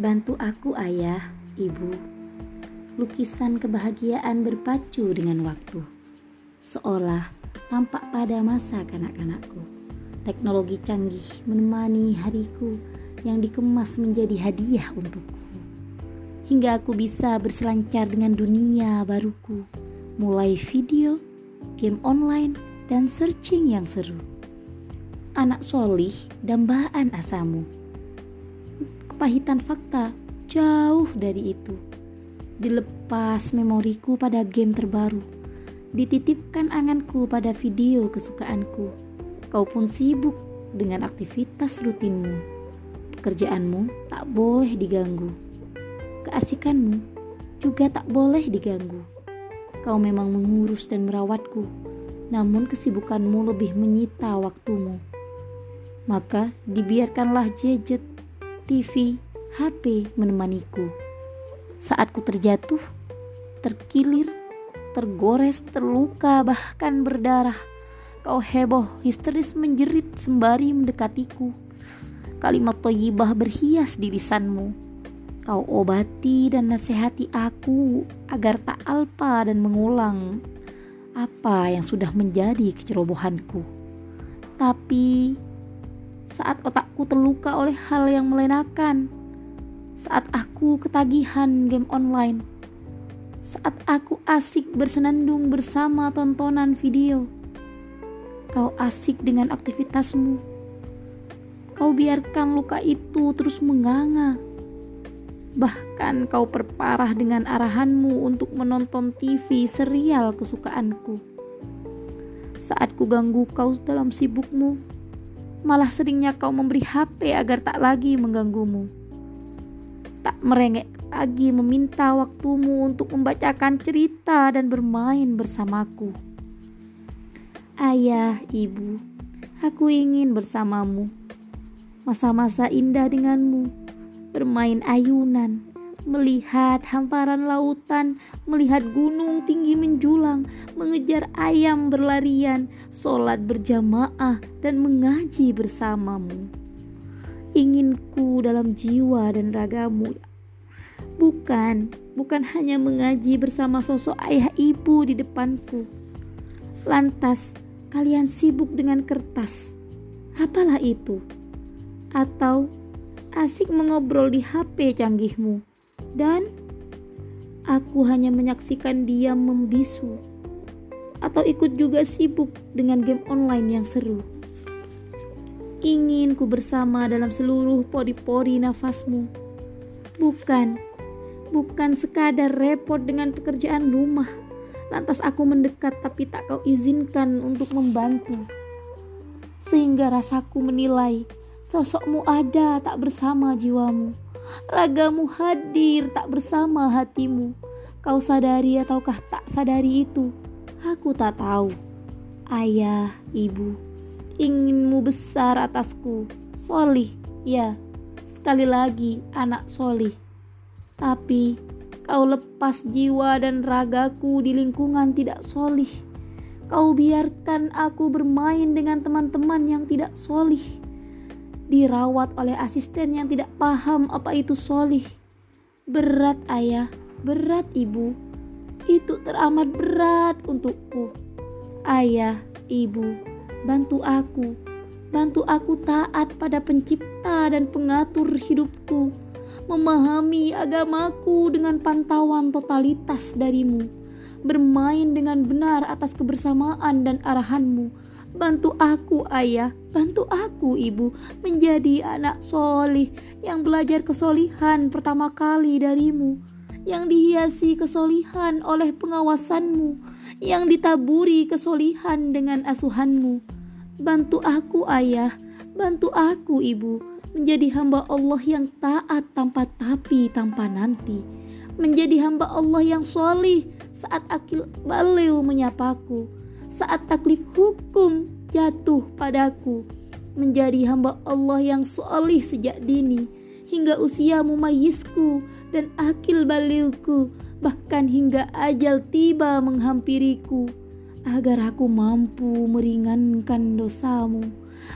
Bantu aku ayah, ibu. Lukisan kebahagiaan berpacu dengan waktu. Seolah tampak pada masa kanak-kanakku. Teknologi canggih menemani hariku yang dikemas menjadi hadiah untukku. Hingga aku bisa berselancar dengan dunia baruku. Mulai video, game online, dan searching yang seru. Anak solih dambaan asamu kepahitan fakta jauh dari itu. Dilepas memoriku pada game terbaru, dititipkan anganku pada video kesukaanku. Kau pun sibuk dengan aktivitas rutinmu. Pekerjaanmu tak boleh diganggu. Keasikanmu juga tak boleh diganggu. Kau memang mengurus dan merawatku, namun kesibukanmu lebih menyita waktumu. Maka dibiarkanlah jejet TV, HP menemaniku. Saat ku terjatuh, terkilir, tergores, terluka, bahkan berdarah. Kau heboh, histeris menjerit sembari mendekatiku. Kalimat toyibah berhias di lisanmu. Kau obati dan nasihati aku agar tak alpa dan mengulang apa yang sudah menjadi kecerobohanku. Tapi saat otakku terluka oleh hal yang melenakan, saat aku ketagihan game online, saat aku asik bersenandung bersama tontonan video. Kau asik dengan aktivitasmu. Kau biarkan luka itu terus menganga. Bahkan kau perparah dengan arahanmu untuk menonton TV serial kesukaanku. Saat ku ganggu kau dalam sibukmu, malah seringnya kau memberi HP agar tak lagi mengganggumu. Tak merengek lagi meminta waktumu untuk membacakan cerita dan bermain bersamaku. Ayah, ibu, aku ingin bersamamu. Masa-masa indah denganmu, bermain ayunan, melihat hamparan lautan, melihat gunung tinggi menjulang, mengejar ayam berlarian, sholat berjamaah, dan mengaji bersamamu. Inginku dalam jiwa dan ragamu, bukan bukan hanya mengaji bersama sosok ayah ibu di depanku. Lantas, kalian sibuk dengan kertas. Apalah itu? Atau asik mengobrol di HP canggihmu? Dan aku hanya menyaksikan dia membisu atau ikut juga sibuk dengan game online yang seru. Ingin ku bersama dalam seluruh pori-pori nafasmu. Bukan, bukan sekadar repot dengan pekerjaan rumah. Lantas aku mendekat tapi tak kau izinkan untuk membantu. Sehingga rasaku menilai sosokmu ada tak bersama jiwamu ragamu hadir tak bersama hatimu. Kau sadari ataukah tak sadari itu? Aku tak tahu. Ayah, ibu, inginmu besar atasku. Solih, ya, sekali lagi anak solih. Tapi kau lepas jiwa dan ragaku di lingkungan tidak solih. Kau biarkan aku bermain dengan teman-teman yang tidak solih dirawat oleh asisten yang tidak paham apa itu solih. Berat ayah, berat ibu, itu teramat berat untukku. Ayah, ibu, bantu aku, bantu aku taat pada pencipta dan pengatur hidupku, memahami agamaku dengan pantauan totalitas darimu, bermain dengan benar atas kebersamaan dan arahanmu, Bantu aku ayah, bantu aku ibu. Menjadi anak solih yang belajar kesolihan pertama kali darimu, yang dihiasi kesolihan oleh pengawasanmu, yang ditaburi kesolihan dengan asuhanmu. Bantu aku ayah, bantu aku ibu. Menjadi hamba Allah yang taat tanpa tapi tanpa nanti, menjadi hamba Allah yang solih saat akil baliu menyapaku saat taklif hukum jatuh padaku menjadi hamba Allah yang solih sejak dini hingga usia mumayisku dan akil balilku bahkan hingga ajal tiba menghampiriku agar aku mampu meringankan dosamu,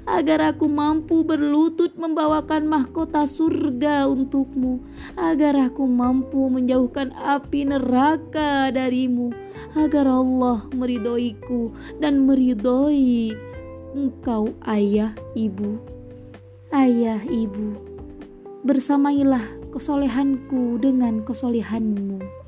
agar aku mampu berlutut membawakan mahkota surga untukmu, agar aku mampu menjauhkan api neraka darimu, agar Allah meridhoiku dan meridhoi engkau ayah ibu. Ayah ibu, bersamailah kesolehanku dengan kesolehanmu.